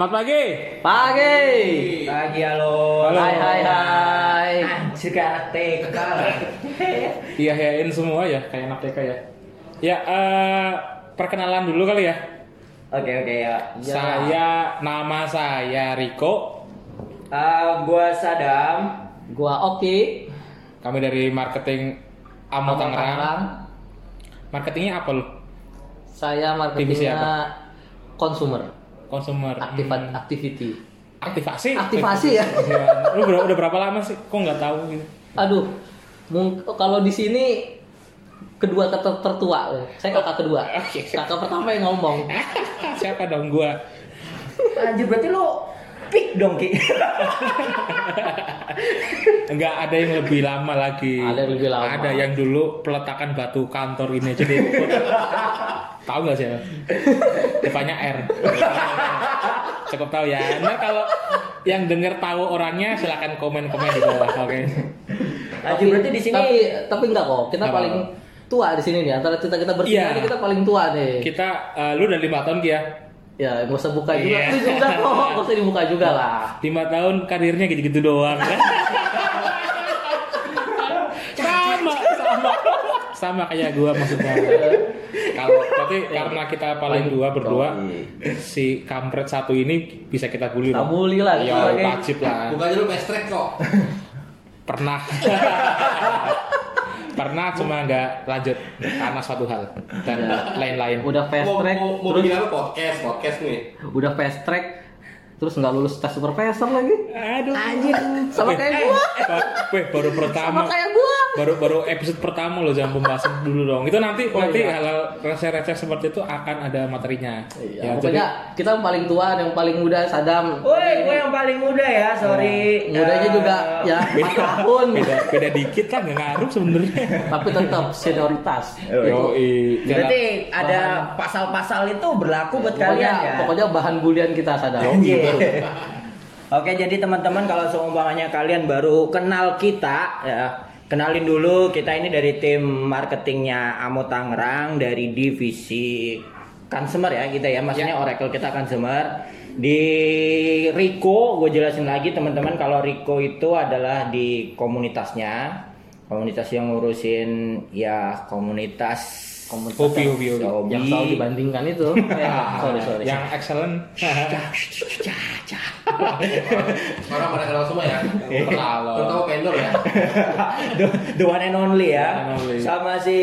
Selamat pagi. Pagi. Pagi halo. Halo. Hai hai hai. Anjir kayak anak TK. Iya yain semua ya kayak anak TK ya. Ya eh, perkenalan dulu kali ya. Oke oke ya. Ya. Saya nama saya Riko. Ah, gua Sadam. Gua Oki. Kami dari marketing Amo Tangerang. Marketingnya apa lu? Saya marketingnya consumer. Consumer. Aktifat Hmm. activity. Aktivasi. Aktivasi ya? Iya. Lu udah, udah berapa lama sih? Kok nggak tahu gitu? Aduh. mung- kalau di sini kedua kata tertua. Saya kakak kedua. Oke. Kakak pertama yang ngomong. Siapa dong gua? Anjir berarti lu pick dong Ki. Enggak ada yang lebih lama lagi. Ada yang lebih lama. Ada yang dulu peletakan batu kantor ini aja deh. tahu nggak sih? Depannya R. Cukup tahu ya. Nah kalau yang denger tahu orangnya silakan komen-komen di bawah. Oke. Anjir berarti di sini Tapi tapi enggak kok. Kita Apa? paling tua di sini nih. Antara kita kita bertiga Iya. ini kita paling tua nih. Kita eh, lu udah lima tahun Ki ya. Ya, nggak usah buka juga. Iya. Itu juga kok, nggak usah dibuka juga lah. Lima tahun karirnya gitu-gitu doang kan. sama sama sama kayak gua maksudnya kalau tapi karena kita paling dua berdua si kampret satu ini bisa kita bully Kita dong. bully lah, Iya, sebagai- wajib lah Bukannya lu track kok. pernah pernah cuma nggak lanjut karena suatu hal dan lain-lain Udah fast Mau, track, mau, mau terus bikin apa podcast, podcast nih. udah fast track, terus nggak lulus tes supervisor lagi. aduh Anjir, sama Weh, kayak eh, gua. weh, baru Sama pertama kayak gua. baru baru episode pertama loh jangan pembahasan dulu dong itu nanti Oh, nanti iya. hal-hal receh-receh seperti itu akan ada materinya Iya, ya, pokoknya kita yang paling tua, yang paling muda Sadam. Woi, gue yang paling muda ya, sorry. Mudanya Eh, juga ya 4 tahun, beda beda dikit lah nggak ngaruh sebenarnya tapi tetap senioritas. yo Berarti ada pasal-pasal itu berlaku buat Pokoknya, kalian ya. pokoknya bahan bulian kita Sadam. Iya. Oke, jadi teman-teman kalau seumpamanya kalian baru kenal kita ya, kenalin dulu kita ini dari tim marketingnya Amo Tangerang dari divisi consumer ya kita ya, maksudnya Oracle kita consumer. Di Rico, gue jelasin lagi teman-teman kalau Rico itu adalah di komunitasnya, komunitas yang ngurusin ya komunitas Komunitas Hobi, yang- hobi, hobi. hobi. Yang selalu dibandingkan itu. Eh, sorry, sorry. yang excellent Orang pada kenal semua ya. Kalau- Terutama vendor ya. the, the one and only ya. And only. Sama si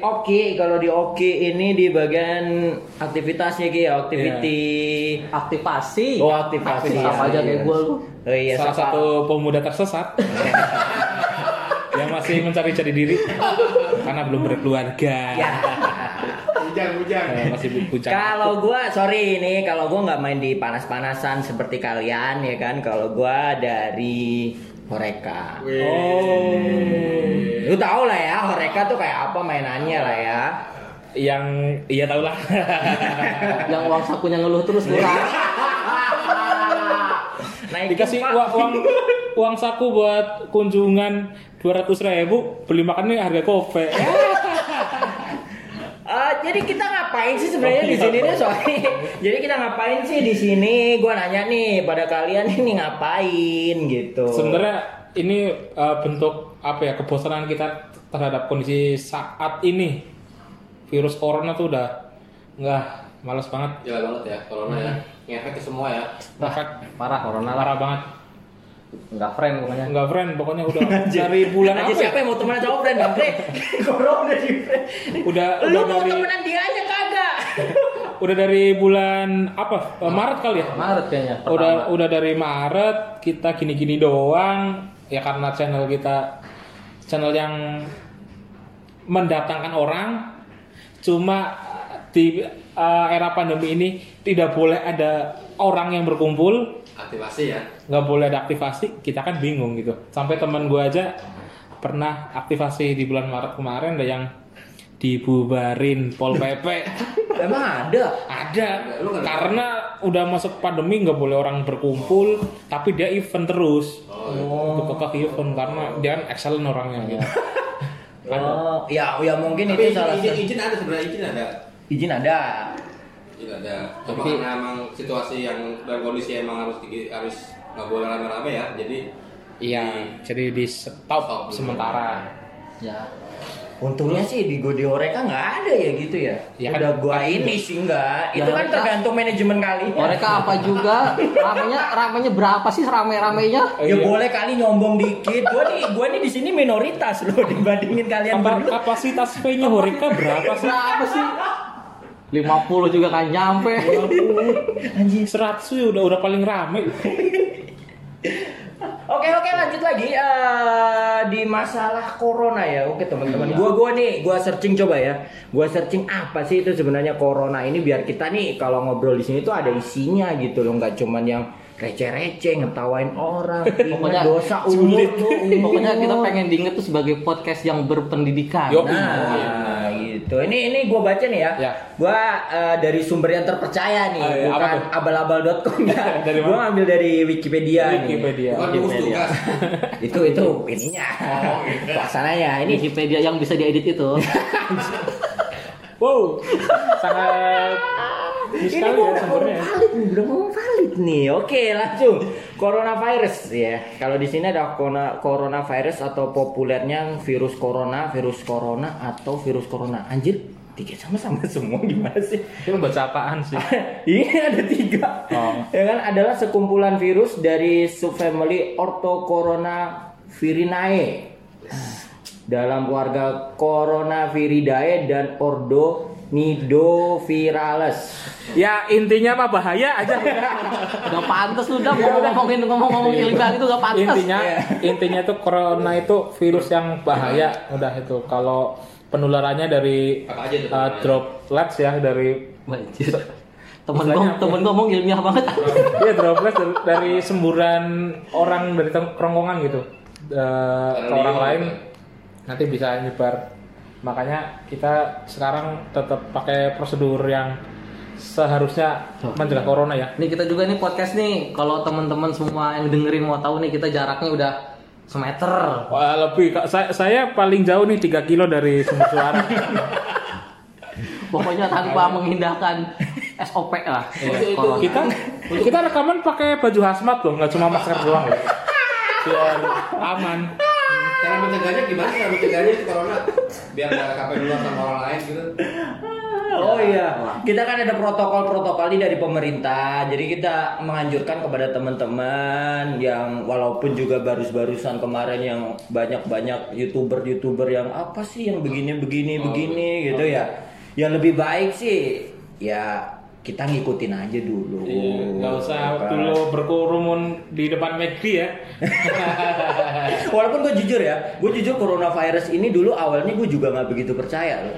Oki, kalau di Oki ini di bagian aktivitasnya Ki, ya, activity. Aktivasi. Oh, aktivasi. Sama aja kayak gua lu. Oh iya, salah sama- satu pemuda tersesat yang masih mencari jati diri karena belum berkeluarga Ya. Bujang, bujang. Eh, masih bujang Kalau gua sorry ini kalau gua nggak main di panas-panasan seperti kalian ya kan. Kalau gua dari Horeka. oh Lu tau lah ya, Horeka tuh kayak apa mainannya lah ya. yang iya tau lah Yang uang sakunya ngeluh terus kurang. Naikin, dikasih Pak. uang, uang uang saku buat kunjungan 200 ribu beli makannya harga kope Eh, jadi kita ngapain sih sebenarnya di sini nih sorry. Jadi kita ngapain sih di sini? Gua nanya nih pada kalian ini ngapain gitu. sebenarnya ini uh, bentuk apa ya kebosanan kita terhadap kondisi saat ini virus corona tuh udah nggak males banget Gila banget ya, corona ya. Ngefek ke semua ya. efek Parah corona lah. parah banget Enggak friend pokoknya. nggak friend pokoknya udah dari bulan Aja apa siapa ya? yang mau temenan sama friend Bre? Corona di friend. udah Lu udah mau dari temenan dia aja kagak? udah dari bulan apa Eh, Maret kali ya Maret kayaknya. pertama. udah udah dari Maret kita gini-gini doang ya karena channel kita channel yang mendatangkan orang cuma di uh, era pandemi ini tidak boleh ada orang yang berkumpul Aktivasi ya. Nggak boleh ada aktivasi kita kan bingung gitu sampai teman gue aja pernah aktivasi di bulan Maret kemarin ada yang dibubarin pol pp Emang ada. ada Lu karena udah masuk pandemi nggak boleh orang berkumpul tapi dia event terus Oh. untuk kekeh event karena dia kan excellent orangnya gitu? Oh, ya ya mungkin Tapi itu salah izin, satu izin ada sebenarnya izin ada. izin ada. Izin ada. Cuma Tapi- karena emang situasi yang dan kondisi emang harus harus nggak boleh rame-rame ya. Jadi Iya, jadi di stop Stop dulu. sementara. Ya. Untungnya sih di Gode Oreka nggak ada ya gitu ya. Ya kan- Udah gua ini sih enggak. Itu Ya, kan Oreka- tergantung manajemen kali. Mereka apa juga? Ramenya ramenya berapa sih rame-ramenya? Ya Iya. boleh kali nyombong dikit. Gua nih gua nih di sini minoritas loh dibandingin kalian Kapa- berdua. kapasitas V-nya Horeca berapa sih? Berapa sih? 50 juga kan nyampe. Anjing. 100 ya udah udah paling rame. Oke oke lanjut lagi Eh, di masalah corona ya. Oke teman-teman. Iya. Gua gua nih gua searching coba ya. Gua searching apa sih itu sebenarnya corona ini biar kita nih kalau ngobrol di sini tuh ada isinya gitu loh, nggak cuman yang receh-receh ngetawain orang, Pokoknya dosa umur Pokoknya kita pengen diinget tuh sebagai podcast yang berpendidikan. Yo. Nah, gitu. Ini ini gue baca nih ya. Ya. Gua eh, dari sumber yang terpercaya nih, Ah, iya. Bukan abal-abal.com ya. Dari? Gua ngambil dari Wikipedia, Wikipedia. bukan gugus tugas. nih. Itu itu ininya. Pelaksananya. Ini Wikipedia yang bisa diedit itu. Wow, sangat ini ini gua ya udah ngomong valid nih, udah ngomong valid nih. Oke, langsung. Coronavirus ya. Kalau di sini ada corona- coronavirus atau populernya virus corona, virus corona atau virus corona. Anjir, tiga sama-sama semua gimana sih? Itu baca apaan sih? Ini ada tiga. Oh. Ya kan adalah sekumpulan virus dari subfamily Orthocoronaviridae. Dalam keluarga Coronaviridae dan Ordonidoviralis. Ya intinya mah bahaya aja. Gak pantas lu udah mau ngomongin ngomong-ngomong ilmiah itu gak pantas. intinya intinya itu corona itu virus yang bahaya. Udah itu kalau penularannya dari Apa aja tuh? uh, droplets ya dari. Temen gua, temen gua ngomong ilmiah banget. Iya droplets dari, dari semburan orang dari kerongkongan gitu Eh, ke orang lain nanti bisa nyebar. Makanya kita sekarang tetap pakai prosedur yang seharusnya mencegah corona ya. Nih kita juga nih podcast nih. Kalau teman-teman semua yang dengerin mau tahu nih kita jaraknya udah semeter. Wah, lebih Kak. saya, saya paling jauh nih 3 kilo dari sumber suara. Pokoknya tanpa mengindahkan SOP lah. Iya. Corona. kita kita rekaman pakai baju hazmat loh, nggak cuma masker doang loh. Biar aman. Cara mencegahnya gimana? Cara mencegahnya itu corona biar nggak sampai duluan sama orang lain gitu. Oh iya, kita kan ada protokol-protokol ini dari pemerintah. Jadi kita menganjurkan kepada teman-teman yang walaupun juga barus-barusan kemarin yang banyak-banyak youtuber-youtuber yang apa sih yang begini-begini begini gitu ya. Yang lebih baik sih ya kita ngikutin aja dulu. Iya, nggak usah Kan? dulu berkerumun di depan McD ya. Walaupun gue jujur ya, gue jujur coronavirus ini dulu awalnya gue juga nggak begitu percaya loh.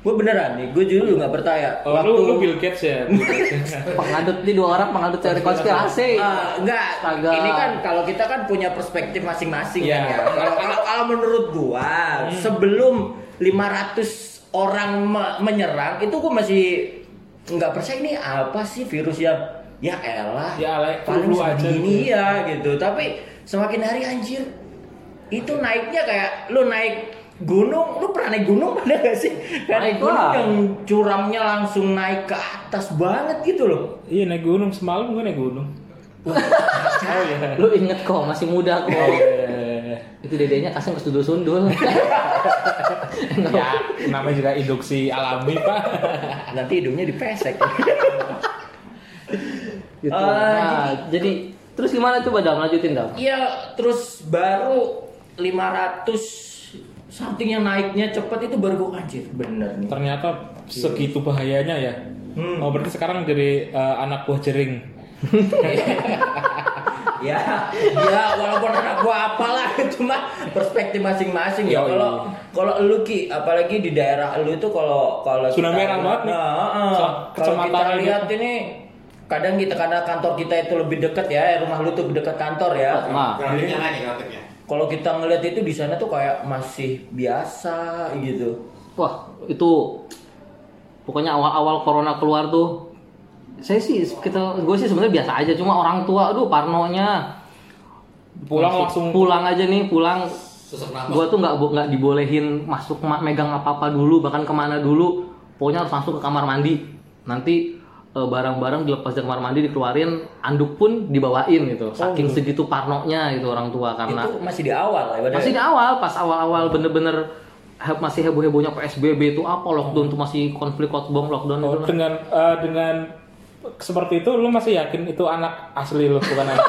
Gue beneran nih, gue jujur nggak percaya. Oh, lu, lu Bill Gates ya? Pengadut nih dua orang pengadut teori konspirasi. Ah, enggak, Astaga. ini kan kalau kita kan punya perspektif masing-masing Iya. kan ya. Kalau kalau kalau menurut gua sebelum 500 orang me- menyerang itu gua masih nggak percaya ini apa sih virus yang ya elah Ya, ala- paling aja segini gitu. ya gitu. Tapi semakin hari anjir itu naiknya kayak lu naik gunung, lu pernah naik gunung pada gak sih? Kayak naik gunung lah. yang curamnya langsung naik ke atas banget gitu loh. Iya naik gunung semalam gue naik gunung. oh iya. Lu inget kok masih muda kok. Eh, Itu dedenya kasih ke sundul-sundul. ya namanya juga induksi alami pak. Nanti hidungnya dipesek. gitu. Ah, nah, jadi terus gimana coba Dam lanjutin Dam? Iya, terus baru 500 something yang naiknya cepat itu baru gue anjir bener nih. Ternyata segitu bahayanya ya. Hmm. Oh berarti sekarang jadi eh, anak buah jering. ya, ya walaupun anak gua apalah cuma perspektif masing-masing ya. Kalau kalau lu ki, apalagi di daerah lu itu kalau kalau kita merah lihat- banget nih. Nah, heeh. Kecam- kalau kita ini. lihat ini kadang kita karena kantor kita itu lebih dekat ya, rumah lu tuh dekat kantor ya. Nah, Grafiknya naik ya. Kalau kita ngeliat itu di sana tuh kayak masih biasa gitu. wah itu pokoknya awal-awal corona keluar tuh saya sih kita gue sih sebenarnya biasa aja cuma orang tua aduh parnonya. Pulang langsung. Pulang aja nih pulang. Gue tuh nggak nggak dibolehin masuk ma- megang apa apa dulu bahkan ke mana dulu. Pokoknya harus langsung ke kamar mandi. Nanti eh, barang-barang dilepas dari kamar mandi dikeluarin anduk pun dibawain gitu. Saking segitu parnonya gitu orang tua karena Itu masih di awal ya, masih di awal pas awal-awal bener-bener he- masih heboh-hebohnya PSBB itu apa lockdown tuh masih konflik lockdown lockdown Oh, itu dengan eh, dengan seperti itu lu masih yakin itu anak asli lu bukan anak?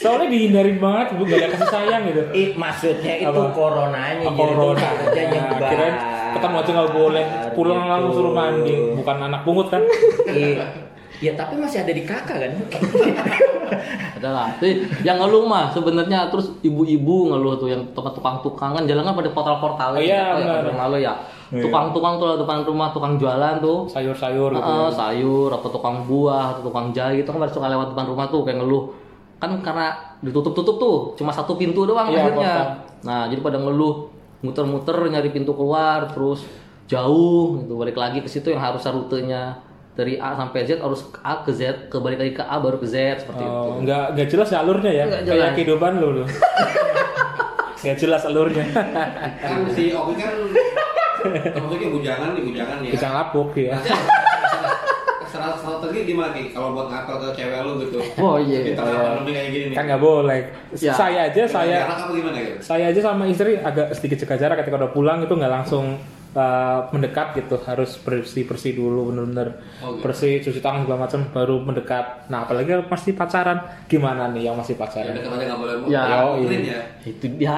Soalnya dihindarin banget, bu, gak ada kasih sayang gitu. Ih, maksudnya itu Apa? coronanya Oh, jadi corona. tuh kerja Nah, kirain ketemu aja nggak boleh, pulang Gitu. langsung suruh mandi, bukan anak pungut kan? Iya. Ya tapi masih ada di kakak kan. adalah Jadi, yang ngeluh mah sebenarnya terus ibu-ibu ngeluh tuh yang tukang tukang kan jalan kan pada portal-portal Oh iya, benar. malu ya tukang-tukang tuh depan rumah tukang jualan tuh Sayur-sayur gitu. Heeh, sayur atau tukang buah atau tukang jahe itu kan suka lewat depan rumah tuh kayak ngeluh kan karena ditutup-tutup tuh cuma satu pintu doang Iya, akhirnya portal. nah jadi pada ngeluh muter-muter nyari pintu keluar terus jauh gitu balik lagi ke situ yang harusnya rutenya dari A sampai Z harus A ke Z ke balik lagi ke A baru ke Z seperti itu Oh, nggak nggak jelas ya alurnya ya, Nggak kayak jelas. kehidupan lu lu. Nggak jelas alurnya. Kan si Oki kan Oki bujangan nih, bujangan ya. Pisang lapuk ya. Strat- Strategi gimana Ki? Kalau buat ngapel ke cewek lu gitu. Oh, iya. Di tengah pandemi kayak gini nih. Kan nggak boleh. Ya. Saya aja saya Jarak apa gimana gitu? saya aja sama istri agak sedikit jaga jarak ketika udah pulang itu nggak langsung uh, mendekat gitu harus bersih bersih dulu bener-bener Oh, gitu. bersih cuci tangan segala macam baru mendekat nah apalagi kalau masih pacaran gimana nih yang masih Ya pacaran dekat aja nggak boleh Ya. clean ya. itu dia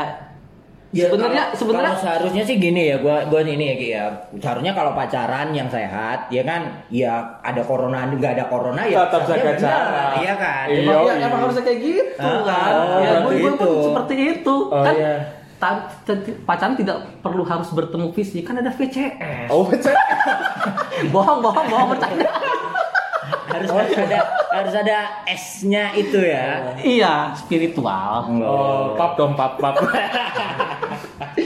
Ya, sebenarnya kalau- sebenarnya kalau seharusnya sih gini ya gua gua ini ya Ki ya seharusnya kalau pacaran yang sehat ya kan ya ada corona nggak ada corona ya Tetap jaga jarak. iya kan Iya. Emang, ya, iya. emang harusnya kayak gitu Ah, kan. oh, ya, gue, gue pun itu. seperti itu. Oh, kan iya. pacaran tidak perlu harus bertemu fisik, kan ada VCS. oh betul bohong, bohong, bohong bercanda. harus harus ada harus ada S-nya itu ya iya, spiritual. oh pap dong pap pap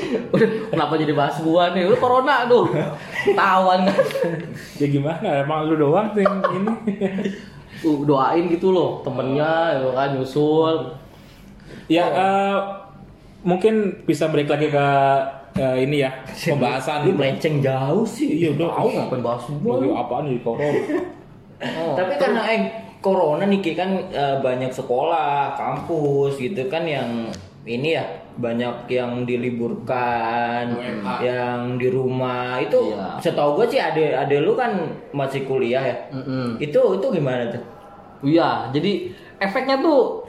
Udah, kenapa jadi bahas gua nih? Udah corona tuh. Tawan kan. ya gimana emang lu doang sih yang ini Uh, doain gitu loh temennya gitu kan nyusul. ya eh, mungkin bisa balik lagi ke eh, ini ya pembahasan Lu melenceng jauh sih iya udah Tahu ngapain bahas gua? Lagi apaan nih corona Oh, Tapi karena eh corona nih kan eh, banyak sekolah, kampus gitu kan yang ini ya banyak yang diliburkan, WFH. yang di rumah itu. Iya. Setahu gue sih ade ade lu kan masih kuliah ya. mm-mm. Itu itu gimana tuh? Iya, jadi efeknya tuh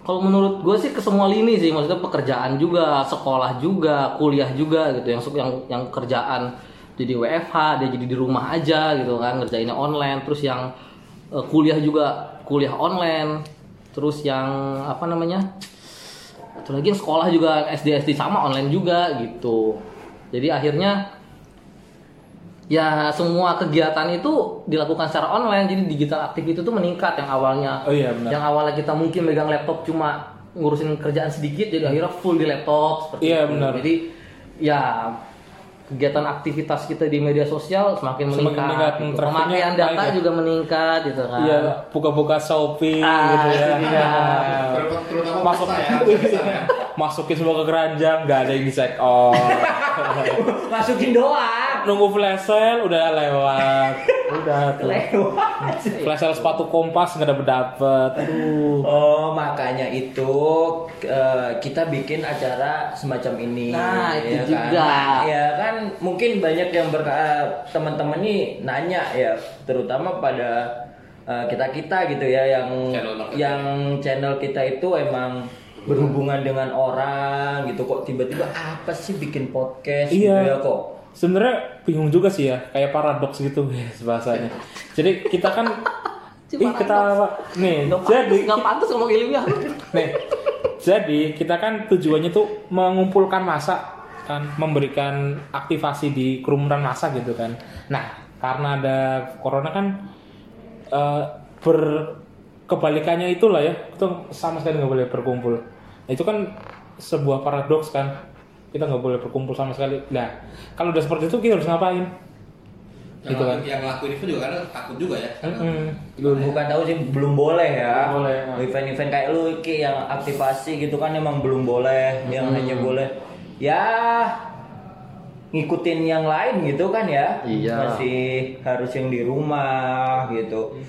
kalau menurut gue sih ke semua lini sih, maksudnya pekerjaan juga, sekolah juga, kuliah juga gitu, yang yang yang kerjaan jadi WFH, dia jadi di rumah aja gitu kan, ngerjainnya online, terus yang eh, kuliah juga kuliah online, terus yang apa namanya, satu lagi yang sekolah juga SD SD sama online juga gitu, jadi akhirnya ya semua kegiatan itu dilakukan secara online jadi digital activity itu meningkat yang awalnya Oh iya, benar. yang awalnya kita mungkin megang laptop cuma ngurusin kerjaan sedikit jadi akhirnya full di laptop seperti Iya, itu. benar. jadi ya kegiatan aktivitas kita di media sosial semakin Semakin meningkat, meningkat, gitu. pemakaian data ya? juga meningkat gitu kan Iya, buka-buka Shopee Ah, gitu ya. itu dia. Terutama- Masuk ya. ya. Masukin semua ke keranjang, nggak ada yang di check out. Masukin doang. Nunggu flash sale udah lewat. Udah tuh. Lewat. Flash sale sepatu kompas nggak dapet dapet. Aduh. Oh, makanya itu eh, kita bikin acara semacam ini. Nah, itu ya juga. Kan? Nah, ya kan mungkin banyak yang berka teman-teman nih nanya ya, terutama pada kita kita gitu ya yang Channel yang channel kita itu emang berhubungan dengan orang gitu kok tiba-tiba apa sih bikin podcast gitu Iya. ya kok Sebenarnya bingung juga sih ya, kayak paradoks gitu guys bahasanya. Jadi kita kan Ih, kita nih, nggak jadi nggak pantas ngomong ilmiah Nih, jadi kita kan tujuannya tuh mengumpulkan masa kan, memberikan aktivasi di kerumunan masa gitu kan. Nah, karena ada corona kan eh, berkebalikannya itulah ya, itu sama sekali nggak boleh berkumpul. Nah, itu kan sebuah paradoks kan, kita nggak boleh berkumpul sama sekali. Nah, kalau udah seperti itu kita harus ngapain? Yang, Gitu kan. yang lakuin itu juga kadang takut juga ya. Mm-mm. belum bukan tahu sih belum boleh ya boleh, ya. event-event kayak lu Ki yang aktivasi gitu kan emang belum boleh yang hanya boleh ya ngikutin yang lain gitu kan ya Iya. masih harus yang di rumah gitu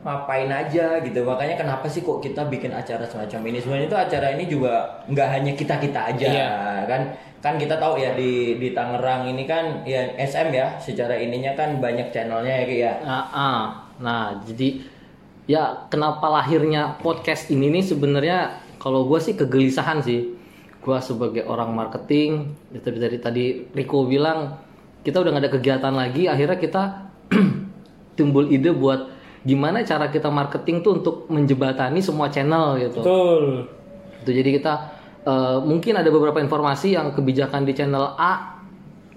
ngapain aja gitu makanya kenapa sih kok kita bikin acara semacam ini sebenarnya itu acara ini juga nggak hanya kita kita aja Iya. kan kan kita tahu ya di di Tangerang ini kan ya SM ya secara ininya kan banyak channelnya ya ya Nah, ah. nah, jadi ya kenapa lahirnya podcast ini nih sebenarnya kalau gue sih kegelisahan sih. Gue sebagai orang marketing, dari dari tadi Rico bilang kita udah nggak ada kegiatan lagi, akhirnya kita timbul ide buat gimana cara kita marketing tuh untuk menjebatani semua channel gitu. Betul. Itu jadi kita eh, mungkin ada beberapa informasi yang kebijakan di channel A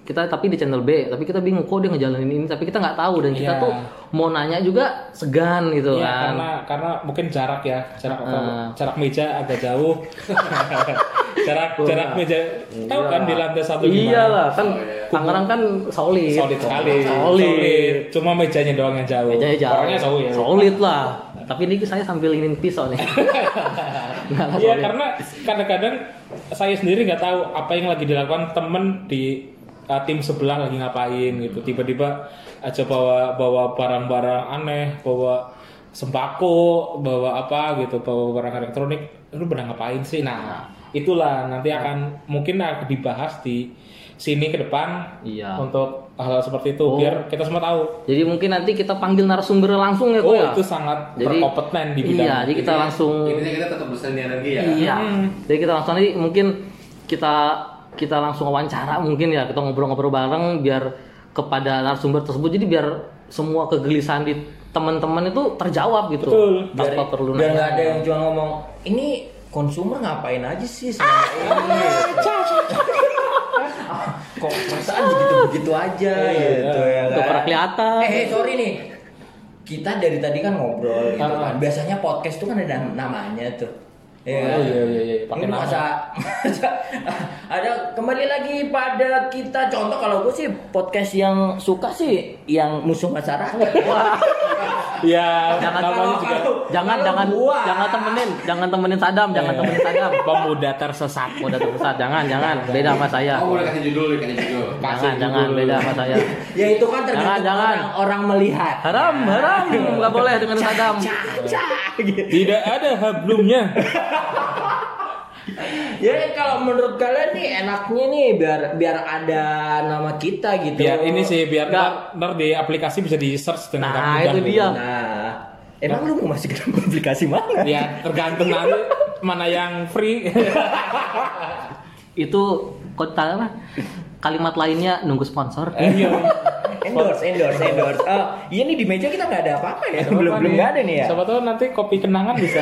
kita tapi di channel B tapi kita bingung kok dia ngejalanin ini tapi kita nggak tahu dan kita Iya. tuh mau nanya juga segan gitu Iya, kan. karena karena mungkin jarak ya, jarak Heeh. jarak meja agak jauh. jarak jarak meja tahu kan di lantai satu gimana? Iyalah kan Oh, iya. Tangerang kan solid. Solid sekali. Solid. Cuma mejanya doang yang jauh. Mejanya jauh. Orangnya jauh ya. Solid lah. Tapi ini saya sambil ingin pisau nih. Iya solid. karena kadang-kadang saya sendiri nggak tahu apa yang lagi dilakukan temen di uh, tim sebelah lagi ngapain gitu. Tiba-tiba aja bawa bawa barang-barang aneh, bawa sembako, bawa apa gitu, bawa barang elektronik. Lu pernah ngapain sih? Nah, itulah nanti akan mungkin akan dibahas di sini ke depan Iya. untuk hal, seperti itu Oh. biar kita semua tahu. Jadi mungkin nanti kita panggil narasumber langsung ya kok Oh, ya. itu sangat Jadi- berkompeten di bidang. Iya, jadi kita langsung Intinya kita tetap berseni energi ya. Iya. Hmm. Jadi kita langsung nanti mungkin kita kita langsung wawancara mungkin ya kita ngobrol-ngobrol bareng biar kepada narasumber tersebut. Jadi biar semua kegelisahan di teman-teman itu terjawab gitu. Betul. biar Tanpa perlu biar nggak ada yang cuma ngomong ini konsumer ngapain aja sih selama ini? Kok perasaan begitu begitu aja gitu ya Itu kan? pernah kelihatan. eh eh, sorry nih. Kita dari tadi kan ngobrol gitu Ah. kan. Biasanya podcast tuh kan ada namanya tuh Ya, Oh, iya, iya, iya. Pakai Ini nama. masa, masa ada kembali lagi pada kita contoh kalau gue sih podcast yang suka sih yang musuh masyarakat. Iya, Jangan namanya kalau- juga kalau- Jangan Kalau jangan gua- jangan temenin, jangan temenin Sadam, jangan Iya. temenin Sadam. pemuda tersesat. Udah tersesat, jangan jangan beda sama saya. Oh boleh kasih judul, kasih judul. Jangan jangan beda sama saya. Ya itu kan tergantung Jangan, jangan. orang, orang melihat. Haram, haram, nggak boleh dengan Sadam. Tidak ada hablumnya. Ya kalau menurut kalian nih enaknya nih biar biar ada nama kita gitu. Biar ini sih biar Nggak. ntar, ntar di aplikasi bisa di search dengan Nah, mudah itu gitu. dia. Nah, emang lu mau masuk ke dalam aplikasi mana? Ya tergantung nanti mana yang free. Itu kota apa? Kalimat lainnya nunggu sponsor. Iya. endorse, endorse, endorse. Oh, iya nih di meja kita nggak ada apa-apa ya. belum belum nggak ada nih ya. Siapa tahu nanti kopi kenangan bisa.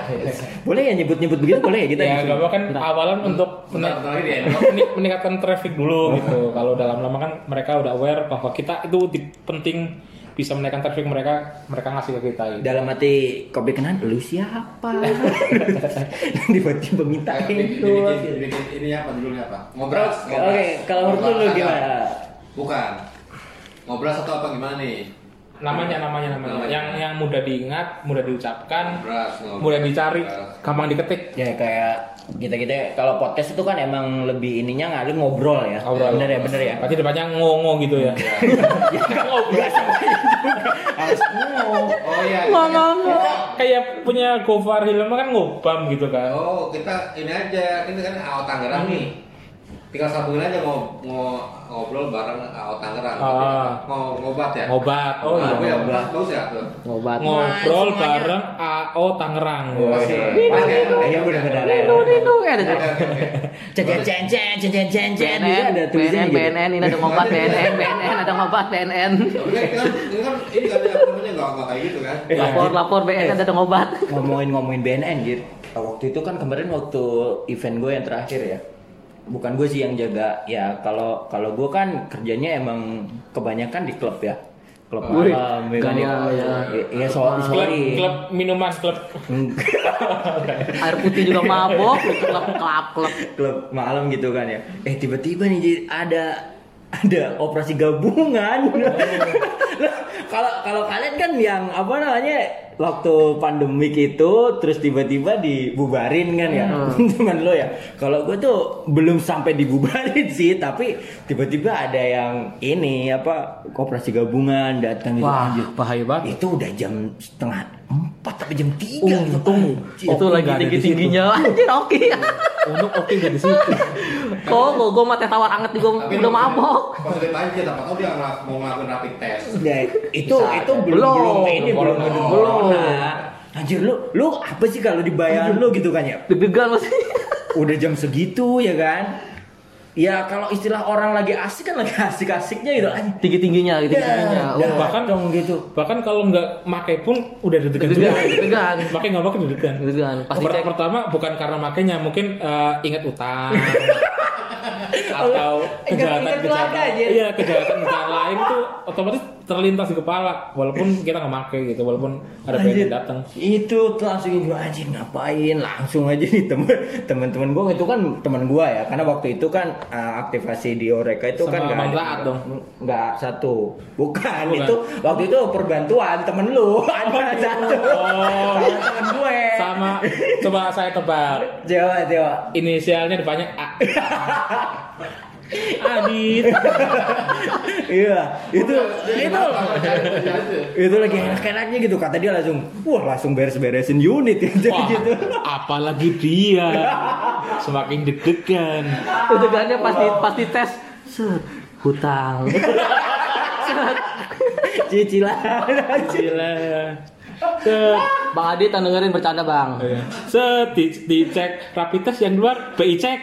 Boleh ya nyebut-nyebut begitu boleh ya kita. ya gak apa kan awalan untuk meni- meningkatkan traffic dulu gitu. Kalau dalam lama kan mereka udah aware bahwa kita itu di- penting bisa menaikkan traffic mereka mereka ngasih ke kita gitu. Dalam hati kopi kenan, lu siapa? Tiba-tiba minta bikin ini apa judulnya apa? Oke, Ngobras. oke. Kalau menurut lu gimana? Bukan. Ngobras atau apa gimana nih? Namanya namanya namanya. Namanya. Yang yang mudah diingat, mudah diucapkan, Ngobras. ngobras. mudah dicari, Ngobras. gampang diketik. Ya kayak kita kita kalau podcast itu kan emang lebih ininya ngalir ngobrol ya. Ngobrol. Bener ya, bener ya. Berarti depannya ngongo gitu ya. Ngobrol harus ngomong. Oh iya. Ngomong. Kayak punya Gofar Hilman kan ngobam gitu kan. Oh, kita ini aja, ini kan AO Tangerang nih. Tinggal sambungin aja ngo, ngo, ngobrol bareng AO Tangerang. gitu ya. Ah. Ngo, ngobat ya? Ngobat. Oh iya. iya, ngobat. Bagus ya tuh. Ngobat. Ngobrol semuanya. bareng AO Tangerang. Masih. Pas ya, iya bener-bener. Nino, Nino, eh, ada tuh. Cen cen cen cen cen cen cen cen BNN, ada tulisannya BNN, gitu. BNN, ini ada ngobat BNN, BNN, ada ngobat BNN. Kan ini kan, ini kan, ini kan namanya nggak nggak kayak gitu kan? Iya. Lapor, lapor BNN ada ngobat. ngomongin ngomongin BNN gitu. Waktu itu kan kemarin waktu event gue yang terakhir ya. Bukan gue sih yang jaga ya kalau kalau gue kan kerjanya emang kebanyakan di klub ya. Klub Wih, malam ya kan, ya. Iya soal Klub, sorry. klub minuman klub. Air putih juga mabok, klub klub klub. klub malam gitu kan ya. Eh tiba-tiba nih jadi ada ada operasi gabungan. Kalau kalau kalian kan yang apa namanya waktu pandemik itu terus tiba-tiba dibubarin kan ya teman lo ya. Kalau gue tuh belum sampai dibubarin sih, tapi tiba-tiba ada yang ini apa koperasi gabungan datang gitu Wah, anjir. bahaya banget. Itu udah jam setengah empat tapi jam tiga gitu. Untung. Itu lagi nggak ada di tinggi tingginya anjir oke Untuk oke nggak di situ. kok gue mah teh tawar anget juga udah mabok Positif aja, tapi tahu dia mau ngelakuin rapid test. Ya, itu Bisa itu aja. belum belum Belum, ini belum belum. belum corona. Anjir lu lu apa sih kalau dibayar lu gitu kan ya? deg-degan masih Udah jam segitu ya kan? Ya kalau istilah orang lagi asik kan lagi asik-asiknya gitu anjir. tinggi tingginya gitu tingginya Ya, oh, bahkan- dong gitu. Bahkan kalau nggak make pun udah deg-degan juga. deg-degan Make nggak make deg-degan. deg-degan pasti cek pertama bukan karena makainya, mungkin eh, ingat utang atau Ingat- kejahatan ingat keluarga kejahatan aja. iya kejahatan kejahatan lain itu otomatis terlintas di kepala walaupun kita nggak make gitu walaupun ada yang datang. Itu tuh langsung gue anjir ngapain? Langsung aja nih temen teman-teman gue itu kan teman gue ya karena waktu itu kan uh, aktivasi di Oreka itu kan Sama nggak Bang ada- dong. nggak satu. Bukan, Bukan. itu waktu itu perbantuan temen lu. Ada satu. Oh. Sama temen gue sama. Coba saya tebak coba coba. Inisialnya depannya A Adit. Iya itu itu itu lagi enak-enaknya gitu kata dia langsung wah langsung beres-beresin unit ya gitu. Apalagi dia. Semakin deg-degan deg-degannya pasti pasti tes set hutang. Set. cicilan. Gila Set, bang Adit yang dengerin bercanda bang. Set di, dicek rapid test yang luar BI cek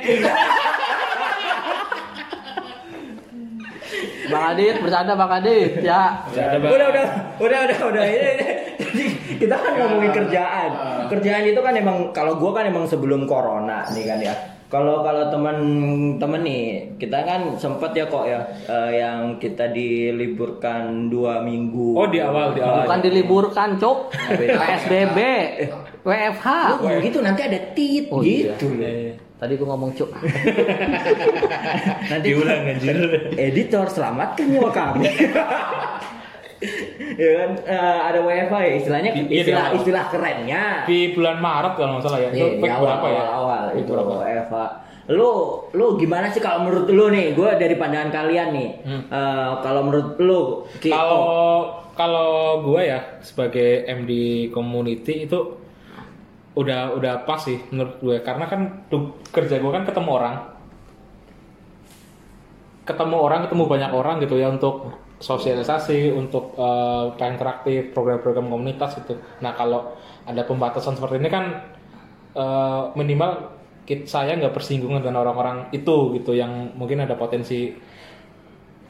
bang Adit bercanda bang Adit ya Bercanda, Bang. udah udah udah udah udah ini, ini. jadi kita kan ngomongin kerjaan kerjaan itu kan emang kalau gua kan emang sebelum corona nih kan ya kalau kalau teman-teman nih kita kan sempat ya kok ya eh, yang kita diliburkan dua minggu Oh, di awal, di awal. bukan diliburkan cok PSBB WFH Oh, gitu nanti ada tit Oh, iya. gitu loh. Tadi gua ngomong cok Nanti diulang anjir editor selamatkan nyawa kami. ya kan eh, ada WFH ya istilahnya Iya, di istilah awal. istilah kerennya. di bulan Maret kalau nggak salah ya Iya, itu di week awal, berapa ya awal, itu berapa WFH. Lu lu gimana sih kalau menurut lu nih? Gue dari pandangan kalian nih. Hmm. eh, kalau menurut lu kalau oh, kalau gue ya sebagai MD community itu udah udah pas sih menurut gue. Karena kan kerja gue kan ketemu orang. Ketemu orang ketemu banyak orang gitu ya untuk sosialisasi untuk kayak interaktif program-program komunitas gitu. Nah kalau ada pembatasan seperti ini kan eh, minimal saya nggak bersinggungan dengan orang-orang itu gitu yang mungkin ada potensi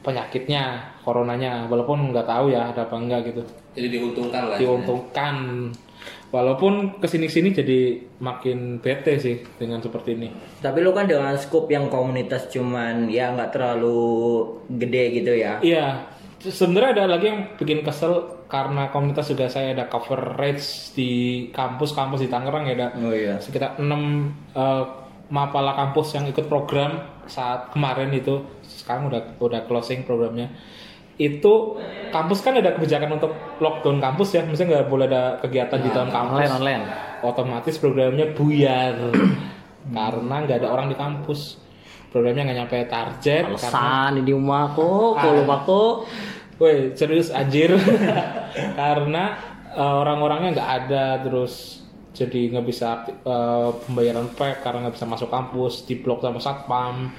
penyakitnya coronanya. Walaupun nggak tahu ya ada apa enggak gitu. Jadi diuntungkan lah. diuntungkan walaupun ke sini sini jadi makin bete sih dengan seperti ini. Tapi lu kan dengan scope yang komunitas cuman ya nggak terlalu gede gitu ya. iya. Sebenarnya ada lagi yang bikin kesel karena komunitas juga saya ada coverage di kampus-kampus di Tangerang ya ada Oh iya. sekitar 6 eh, mapala kampus yang ikut program saat kemarin itu. Sekarang udah udah closing programnya itu kampus kan ada kebijakan untuk lockdown kampus ya. Misalnya nggak boleh ada kegiatan di dalam kampus. online online. Otomatis programnya buyar. Karena nggak ada orang di kampus. Programnya nggak nyampe target karena alasan di rumah kok kalau rumah kok. Woi serius anjir. Karena eh, orang-orangnya nggak ada terus jadi nggak bisa eh, pembayaran PEK karena nggak bisa masuk kampus diblok sama satpam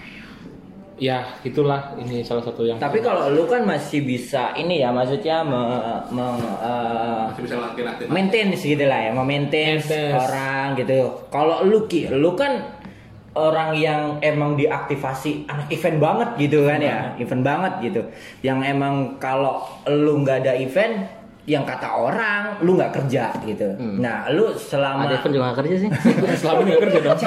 ya itulah ini salah satu yang Tapi kalau lu kan masih bisa ini ya maksudnya me, me- eh, Masih bisa ngelakuin aktif. maintenance gitu lah ya, memaintain orang gitu. Kalau lu ki, lu kan orang yang emang diaktifasi anak event banget gitu kan ya, event banget gitu. Yang emang kalau lu nggak ada event, yang kata orang lu nggak kerja gitu. Nah, lu selama ada event juga nggak kerja sih selama ini nggak kerja dong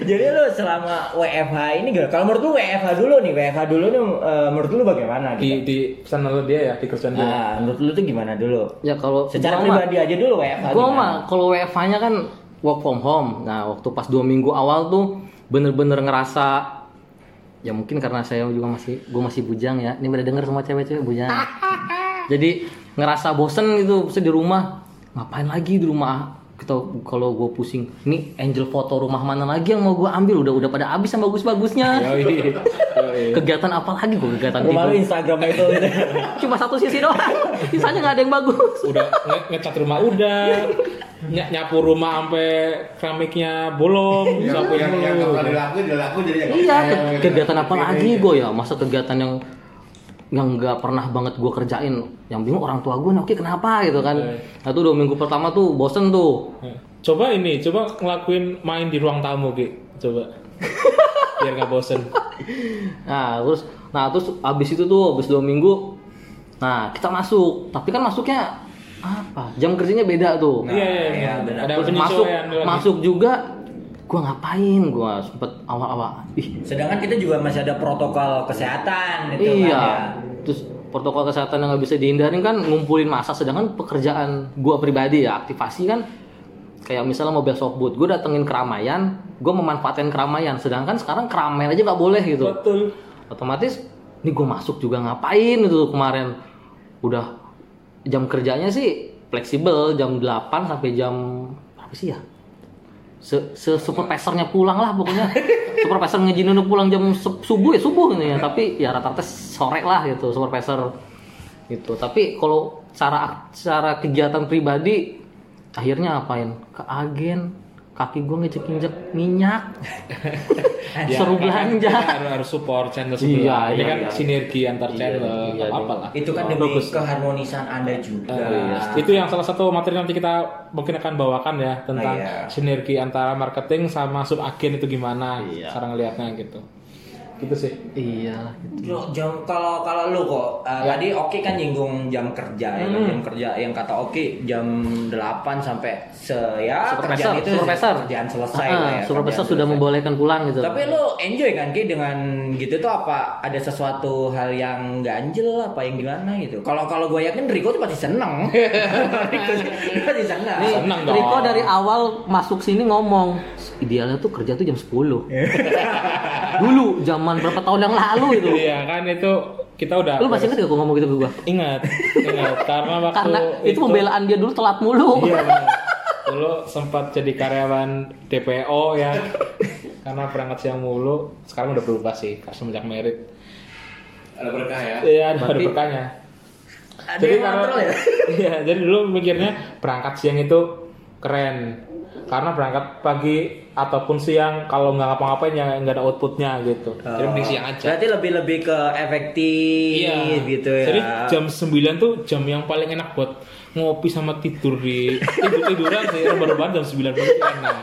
Jadi lu selama WFH ini gimana? Kalau menurut lu WFH dulu nih, WFH dulu nih eh, menurut lu bagaimana di gitu? di channel dia ya di kerjaan dia Nah, menurut lu tuh gimana dulu? ya kalau Secara mah- pribadi aja dulu WFH Gua gimana? mah kalau WFH-nya kan work from home. Nah, waktu pas dua minggu awal tuh bener-bener ngerasa ya mungkin karena saya juga masih gue masih bujang ya ini pada denger semua cewek-cewek bujang jadi ngerasa bosen gitu bisa di rumah ngapain lagi di rumah kita kalau gue pusing ini angel foto rumah mana lagi yang mau gue ambil? Udah udah pada habis yang bagus-bagusnya. Yoi. Yoi. kegiatan apa lagi gue kegiatan Rumah lu tidur Instagram itu. Gitu. cuma satu sisi doang. Sisanya nggak ada yang bagus. Udah nge- ngecat rumah udah. Ny- nyapu rumah sampai keramiknya bolong. Yang sapuin yang yang dulu. kalau dilakuin dilakuin jadi yang iya ke- kegiatan apa lagi gue ya masa kegiatan yang yang nggak pernah banget gue kerjain. Yang bingung orang tua gue nih oke kenapa? gitu kan. Nah tuh dua minggu pertama tuh bosen tuh. Coba ini coba ngelakuin main di ruang tamu Ki. Coba. Biar nggak bosen. Nah terus nah terus abis itu tuh abis dua minggu nah kita masuk. Tapi kan masuknya apa? Jam kerjanya beda tuh. Iya iya, iya, iya. benar. ada terus masuk masuk juga gua ngapain? Gua sempet awal-awal ih. Sedangkan kita juga masih ada protokol kesehatan itu iya. kan ya. Protokol kesehatan yang nggak bisa dihindarin kan ngumpulin masa sedangkan pekerjaan gua pribadi ya aktivasi kan kayak misalnya mobil softboot gue datengin keramaian gue memanfaatkan keramaian sedangkan sekarang keramaian aja nggak boleh gitu. Betul. Otomatis ini gue masuk juga ngapain? Itu kemarin. Udah jam kerjanya sih fleksibel jam 8 sampai jam berapa sih ya se, se supervisornya pulang lah pokoknya. Supervisor ngizinin udah pulang jam subuh ya subuh ini ya. Tapi ya rata-rata sore lah gitu supervisor gitu. Tapi kalau cara cara kegiatan pribadi akhirnya apain ke agen kaki gue ngejek-injek minyak Ya, seru makanya belanja harus, harus support channel Iya, sebelah ini iya, kan iya. sinergi antar Iya, channel iya, apa apa lah Itu kan Oh, demi bagus. keharmonisan Anda juga. Oh, iya. Itu yang salah satu materi nanti kita mungkin akan bawakan ya tentang Oh, iya. sinergi antara marketing sama sub agen itu gimana Iya. cara ngelihatnya gitu. Gitu sih. iya Lo, jam kalau kalau lu kok uh, Ya. tadi Oki kan nyinggung jam kerja ya kan? Hmm. jam kerja yang kata Oki jam 8 sampai se ya supervisor kerjaan itu supervisor kerjaan selesai Ah, lah ya. supervisor sudah selesai. membolehkan pulang gitu Tapi lu enjoy kan Ki dengan gitu tuh apa ada sesuatu hal yang ganjel apa yang gimana gitu. Kalau kalau gue yakin Riko tuh pasti seneng. Riko pasti seneng. Dong. Riko dari awal masuk sini ngomong idealnya tuh kerja tuh jam 10 dulu zaman berapa tahun yang lalu itu Iya kan itu kita udah lu masih inget gak gue ngomong gitu ke gue ingat ingat karena waktu karena itu pembelaan dia dulu telat mulu Iya. Dulu sempat jadi karyawan DPO ya. karena berangkat siang mulu. Sekarang udah berubah sih semenjak merit. ada berkah ya Iya, ada Berarti- berkahnya. Ada Jadi karena kontrol ya? Iya, jadi dulu mikirnya berangkat siang itu keren. Karena berangkat pagi ataupun siang kalau nggak ngapa-ngapain ya nggak ada outputnya gitu. Jadi mending siang aja. Berarti lebih lebih ke efektif gitu ya. Jadi jam 9 tuh jam yang paling enak buat ngopi sama tidur di tidur tiduran sih rebahan jam 9 pagi enak.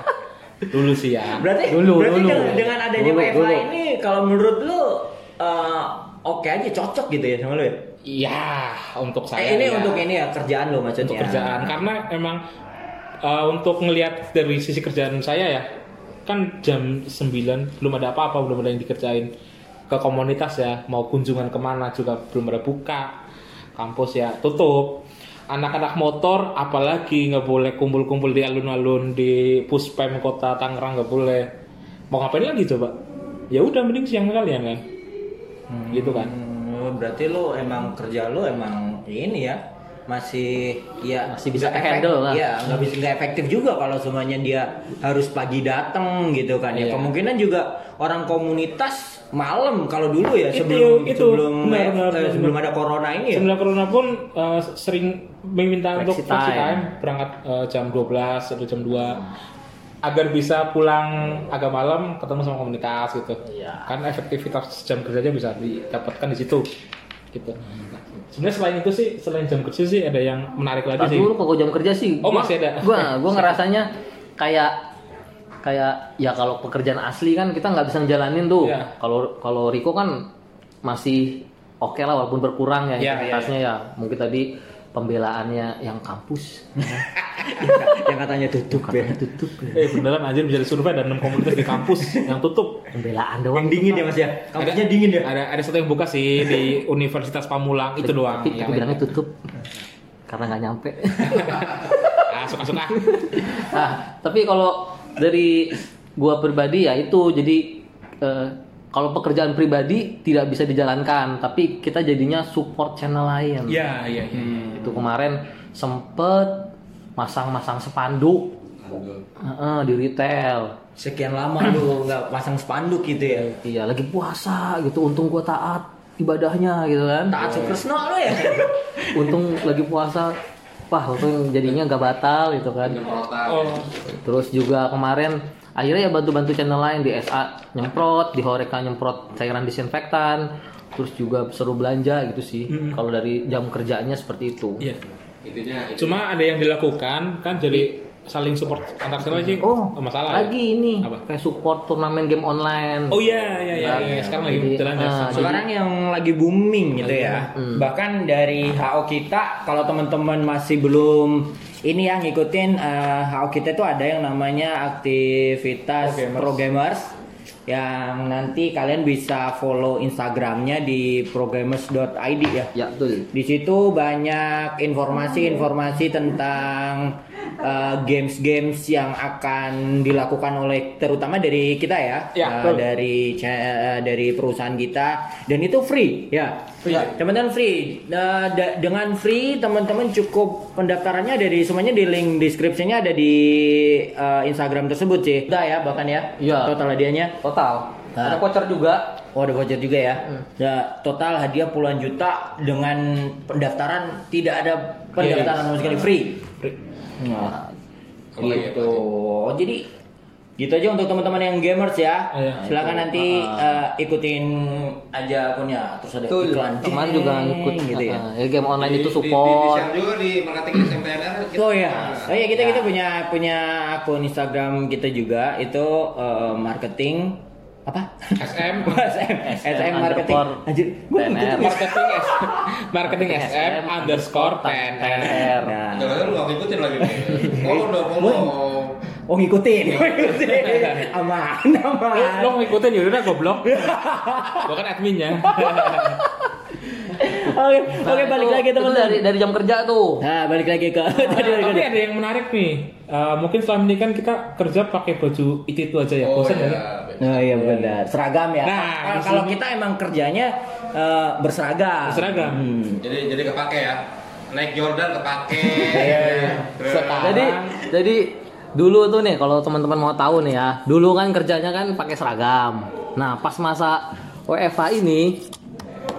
Dulu sih ya. Berarti Dulu, berarti dulu. dengan, dengan adanya Dulu, dulu. ini kalau menurut lu uh, oke aja cocok gitu ya sama lu ya? Iya, untuk saya. eh, ini ya. untuk ini ya kerjaan lu maksudnya. untuk kerjaan karena emang uh, untuk ngelihat dari sisi kerjaan saya ya kan jam 9 belum ada apa-apa belum ada yang dikerjain. Ke komunitas ya mau kunjungan ke mana juga belum ada buka. Kampus ya tutup. Anak-anak motor apalagi nggak boleh kumpul-kumpul di alun-alun di puspem kota Tangerang nggak boleh. Mau ngapain lagi coba? Ya udah mending siang kalian kan. Gitu kan. Hmm, berarti lu emang kerja lu emang ini ya masih ya Masih bisa nggak ke-handle lah. Iya, nggak bisa nggak efektif juga kalau semuanya dia harus pagi datang gitu kan ya. Iya. Kemungkinan juga orang komunitas malam kalau dulu ya Itu, sebelum itu. sebelum Benar, benar, eh, benar. sebelum ada corona ini ya. Sebelum corona pun uh, sering meminta untuk Flexi flexi time. time berangkat uh, jam 12 atau jam 2 agar bisa pulang agak malam ketemu sama komunitas gitu. Iya. Kan efektivitas jam kerjanya bisa didapatkan di situ. Gitu. Nah, sebenarnya selain itu sih selain jam kerja sih ada yang menarik lagi Tapi sih. dulu kok jam kerja sih. Oh, gua- masih ada. Gua gua ngerasanya kayak kayak ya kalau pekerjaan asli kan kita nggak bisa ngejalanin tuh. Iya. Kalau kalau Riko kan masih oke lah walaupun berkurang ya Iya, intensitasnya ya. Mungkin tadi pembelaannya yang kampus yang katanya tutup ya. katanya tutup ya. Eh beneran aja bisa survei ada 6 komunitas di kampus yang tutup. Pembelaan Yang doang. dingin ya Mas ya. Kampusnya dingin ya. Ada ada satu yang buka sih di Universitas Pamulang itu doang. Tapi, Yang bilangnya lain- tutup karena nggak nyampe. Ah, suka-suka. nah, tapi kalau dari gua pribadi ya itu jadi eh, kalau pekerjaan pribadi tidak bisa dijalankan, tapi kita jadinya support channel lain. Iya, iya, iya. Itu kemarin sempet masang-masang spanduk Heeh, di retail. Sekian lama lu nggak pasang spanduk gitu ya. Iya, lagi puasa gitu. Untung gua taat ibadahnya gitu kan. Taat Sukresno lu ya. Untung lagi puasa. Wah, untung jadinya nggak batal gitu kan. Oh, Terus juga kemarin akhirnya ya bantu-bantu channel lain di SA nyemprot, di Horeca nyemprot cairan disinfektan. Terus juga seru belanja gitu sih. Kalau dari jam kerjanya seperti itu. iya. Intinya itu. Cuma ada yang dilakukan kan jadi saling support antar channel sih. Oh, masalah. ya? lagi ini Apa? kayak support turnamen game online. Oh iya, iya, iya, iya. Sekarang lagi Jadi, jalan ya. ah, Sekarang yang lagi booming gitu Lagi ya. Hmm. Bahkan dari HO kita kalau teman-teman masih belum ini yang ngikutin eh, HO kita itu ada yang namanya aktivitas Pro gamers. pro gamers yang nanti kalian bisa follow Instagramnya di programmers.id ya. Ya, betul. Di situ banyak informasi-informasi tentang uh, games-games yang akan dilakukan oleh terutama dari kita ya, Ya, Uh, betul. dari uh, dari perusahaan kita dan itu free ya. Free. Teman-teman free. Uh, dengan free teman-teman cukup pendaftarannya ada di semuanya di link deskripsinya ada di uh, Instagram tersebut sih. Udah ya bahkan ya. Iya. Total hadiahnya. Total. Nah. Ada voucher juga. Oh ada voucher juga ya. Ya, total hadiah puluhan juta dengan pendaftaran tidak ada pendaftaran sama sekali free. Nah, Oh, iya, gitu. Jadi gitu aja untuk teman-teman yang gamers ya. Iya. Silakan nanti eh, ikutin aja akunnya. Terus ada Betul. iklan. Teman juga ngikut gitu ya. Ah, ya, game online Di- itu di- Di, di, support. share juga di marketing SMPNR. kita- Oh ya, Nah, oh iya kita kita punya punya akun Instagram kita juga itu eh, marketing apa? SM SM, SM marketing. Anjir, gue ngikutin marketing S marketing SM underscore PNR. PNR. Nah, lu gak ngikutin lagi nih. Follow dong, follow. oh ngikutin, oh, ngikutin, aman, aman. lo ngikutin ya udah goblok. Gua kan adminnya. Oke, oke Nah, balik itu- lagi teman dari dari jam kerja tuh. Nah, balik lagi ke tadi balik Tapi lagi. ada yang menarik nih. Eh, mungkin selama ini kan kita kerja pakai baju itu itu aja ya. Oh Bosan ya? Iya. Oh iya benar, seragam ya. Nah, Kalau- di kalau kita emang kerjanya eh, berseragam. Berseragam. Hmm. Jadi jadi kepake ya. Naik Jordan kepake. Iya, iya. Sekarang- Jadi jadi dulu tuh nih kalau teman-teman mau tahu nih ya, dulu kan kerjanya kan pakai seragam. Nah, pas masa WFH ini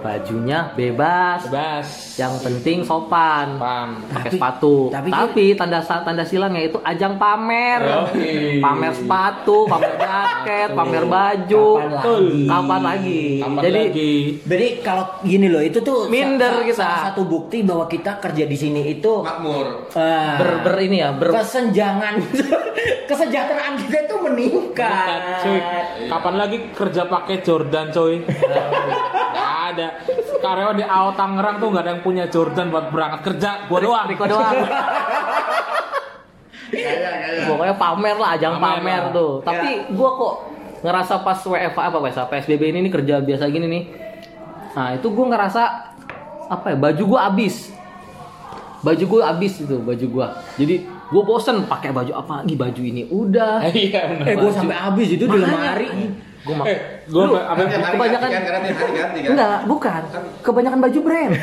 bajunya bebas. Bebas. Yang penting sopan. Pam. Pakai sepatu. tapi Tapi, tanda tanda silangnya itu ajang pamer. Yoi. Pamer sepatu, pamer jaket, pamer baju. Kapan lagi? Kapan lagi? Kapan Jadi lagi? Jadi kalau gini loh, itu tuh Minder sa- sa- kita. salah satu bukti bahwa kita kerja di sini itu Makmur. eh, ber, ber ini ya, ber kesenjangan kesejahteraan kita itu meningkat. Cuy, kapan lagi kerja pakai Jordan, coy? Ada. Karyawan di AO Tangerang tuh gak ada yang punya Jordan buat berangkat kerja. Gua doang. Riko doang. Pokoknya pamer lah, ajang Pamer pamer, lah. tuh. Tapi gua kok ngerasa pas WFH apa WFH PSBB ini nih kerja biasa gini nih. Nah, itu gua ngerasa apa ya? Baju gua habis. Baju gua habis itu, baju gua. Jadi gua bosen pakai baju apa lagi baju ini. Udah. Iya benar. Eh, gue sampai habis itu di lemari. Gua mak- Eh, gua Lu, apa Kan kebanyakan- ganti kan, karena tiap hari ganti kan. Enggak, bukan. Kebanyakan baju brand.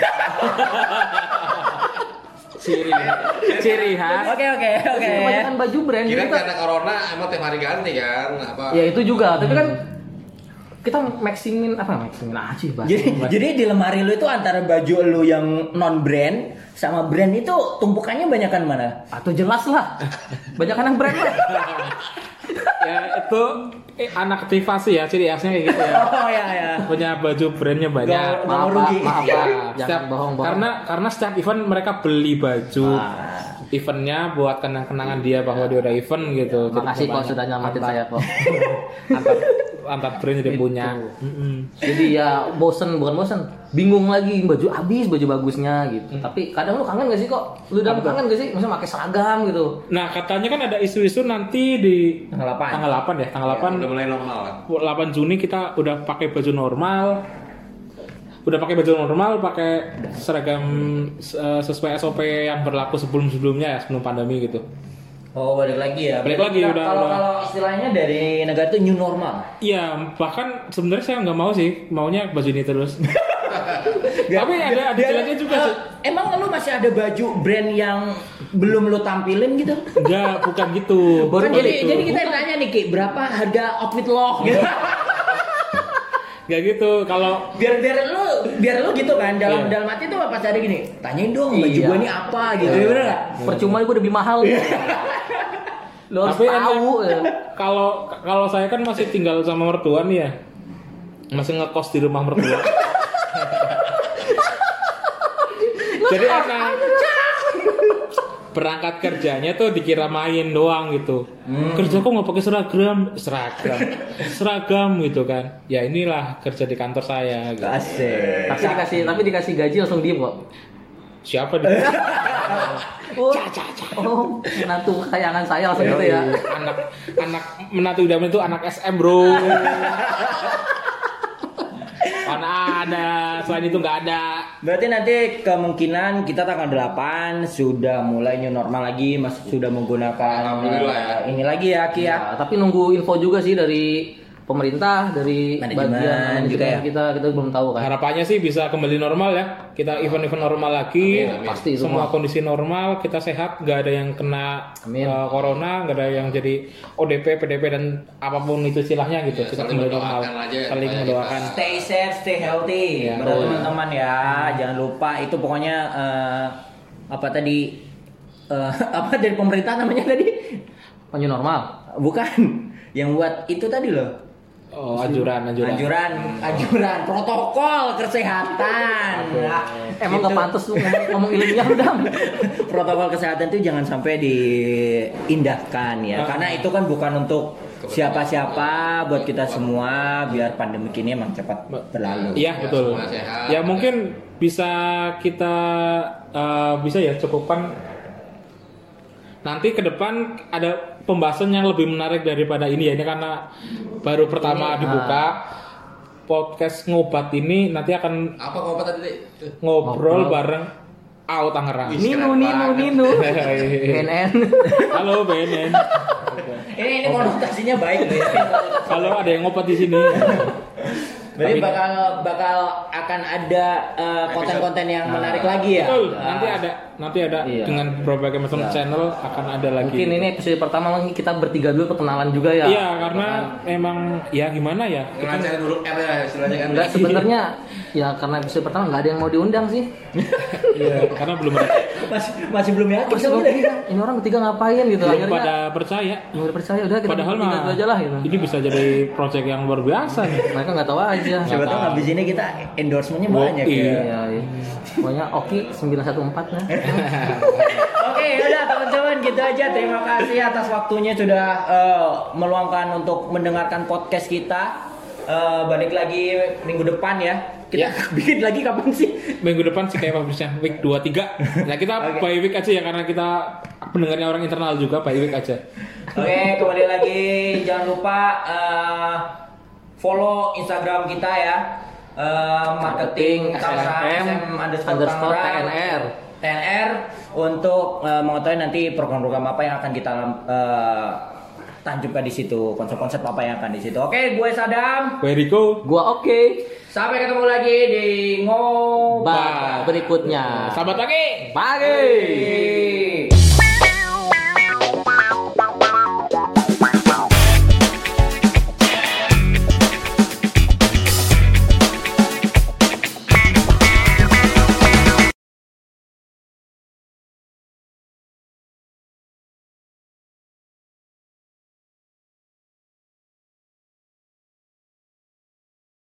ciri ciri khas. Oke oke oke. Kebanyakan baju brand. Kira karena corona emang tiap hari ganti kan? Apa? Ya itu juga, tapi kan kita maksimin apa maksimin aja bahasa Jadi bahasa- jadi di lemari lu itu antara baju lu yang non brand sama brand itu tumpukannya banyakan mana? atau jelas lah banyak yang brand lah Ya itu eh, anak aktivasi ya ciri khasnya kayak gitu ya. Oh ya ya. Punya baju brandnya banyak. Nggak- nggak maaf pak merugi. maaf pak Setiap, bohong bohong karena karena setiap event mereka beli baju Ah. eventnya buat kenang-kenangan dia bahwa dia udah event gitu. Makasih kok sudah nyelamatin saya kok antar antar brand jadi punya. Mm-mm. jadi ya bosen bukan bosen. Bingung lagi baju habis baju bagusnya gitu. Tapi kadang lu kangen gak sih kok? Lu udah kangen gak sih? Misalnya pakai seragam gitu. Nah katanya kan ada isu-isu nanti di Tanggal 8. tanggal 8 ya tanggal 8 Udah mulai normal kan? 8 Juni kita udah pakai baju normal. Udah pakai baju normal pakai seragam eh, sesuai SOP yang berlaku sebelum sebelumnya ya sebelum pandemi gitu Oh balik lagi ya. Balik lagi, Nah, udah- Kalau kalau istilahnya dari negara itu new normal. Iya, bahkan sebenarnya saya nggak mau sih, maunya baju ini terus. Tapi ada ada jeleknya juga sih. Emang lu masih ada baju brand yang belum lu tampilin gitu? Enggak, bukan gitu. Kan Bukan jadi, gitu. jadi kita tanya nih Ki, berapa harga outfit lo? Gitu. Nggak gitu. Kalau biar biar lu biar lu gitu kan dalam Iya. dalam hati tuh pas ada gini, tanyain dong baju Iya. gua ini apa gitu, ya bener nggak? Percuma gue udah beli mahal. Lo harus Tapi tahu. ya. kalau kalau saya kan masih tinggal sama mertua nih ya. Masih ngekos di rumah mertua. Jadi enak. Berangkat kerjanya tuh dikira main doang gitu. Kerja kok nggak pakai seragam, seragam, seragam gitu kan. Ya inilah kerja di kantor saya. Gitu. Asik. Tapi dikasih tapi dikasih gaji langsung diem kok. Siapa dia? Oh, oh menantu kesayangan saya langsung gitu ya. anak anak menantu idaman itu anak SM bro. Mana ada, selain itu nggak ada. Berarti nanti kemungkinan kita tanggal 8 sudah mulai new normal lagi, masih sudah menggunakan ya. eh, ini lagi ya Ki ya. Ya, tapi nunggu info juga sih dari pemerintah, dari Manajemen bagian juga ya. kita kita belum tahu kan. Harapannya sih bisa kembali normal ya. Kita event-event normal lagi. Amin, amin. Pasti Semua semua. kondisi normal, kita sehat, nggak ada yang kena Amin. eh, corona, nggak ada yang jadi ODP, PDP dan apa pun itu istilahnya gitu. Ya, kita kembali normal, aja saling supaya mendoakan. Stay safe, stay healthy. Ya, Buat teman-teman ya, jangan lupa itu pokoknya eh, apa tadi eh, apa dari pemerintah namanya tadi? Penyu normal. Bukan. Yang buat itu tadi loh. Oh, anjuran, anjuran. Anjuran, anjuran protokol kesehatan. Nah, Emang itu. gak pantas lu ngomong, ngomong ilmiah udah. protokol kesehatan itu jangan sampai diindahkan ya Ah. karena itu kan bukan untuk siapa-siapa buat kita semua biar pandemi ini emang cepat berlalu Iya Ya, betul. Ya mungkin bisa kita eh, bisa ya cukupkan nanti ke depan ada pembahasan yang lebih menarik daripada ini ya ini karena baru pertama dibuka podcast ngobat ini nanti akan Apa apa tadi? ngobrol Ngobrol. bareng Ao Tangerang. Nino, Nino. Nino. BNN. Halo BNN. ini ini konotasinya baik loh ya Kalau ada yang ngobat di sini. berarti Tapi- bakal bakal akan ada eh, konten-konten yang menarik lagi ya Betul. Ah. Nanti ada nanti ada Iya. dengan berbagai macam Iya. channel akan ada lagi. Mungkin ini episode pertama mungkin kita bertiga dulu perkenalan juga ya. Iya, karena emang ya gimana ya? Ngelancarin huruf R ya istilahnya kan. Enggak sebenarnya ya karena episode pertama nggak ada yang mau diundang sih. Iya, karena belum ada masih masih belum yakin Masih belum kita, ini orang bertiga ngapain gitu belum akhirnya. pada percaya. Udah percaya udah kita Padahal bertiga mah dulu aja lah gitu. ini bisa jadi project yang luar biasa nih. Mereka nggak tahu aja. Siapa tahu habis ini kita endorsementnya Wo- banyak iya. ya. Iya, iya. Pokoknya Oki 914 ya. Oke, udah teman-teman gitu aja. Terima kasih atas waktunya sudah eh, meluangkan untuk mendengarkan podcast kita. Eh, balik lagi minggu depan ya. Kita bikin lagi kapan sih? Minggu depan sih kayak publishnya week 2 3. Nah, kita Oke. by week aja ya karena kita pendengarnya orang internal juga by week aja. Oke, kembali lagi. Jangan lupa eh, follow Instagram kita ya. Eh, marketing SSM underscore underscore Tangerang. TNR. TNR untuk eh, mengetahui nanti program-program apa yang akan kita eh, tancapkan di situ, konsep-konsep apa yang akan di situ. Oke, gue Sadam. Gue Rico. Gua oke. Sampai ketemu lagi di ngobat Ba berikutnya. Sahabat lagi. Pagi. Bye.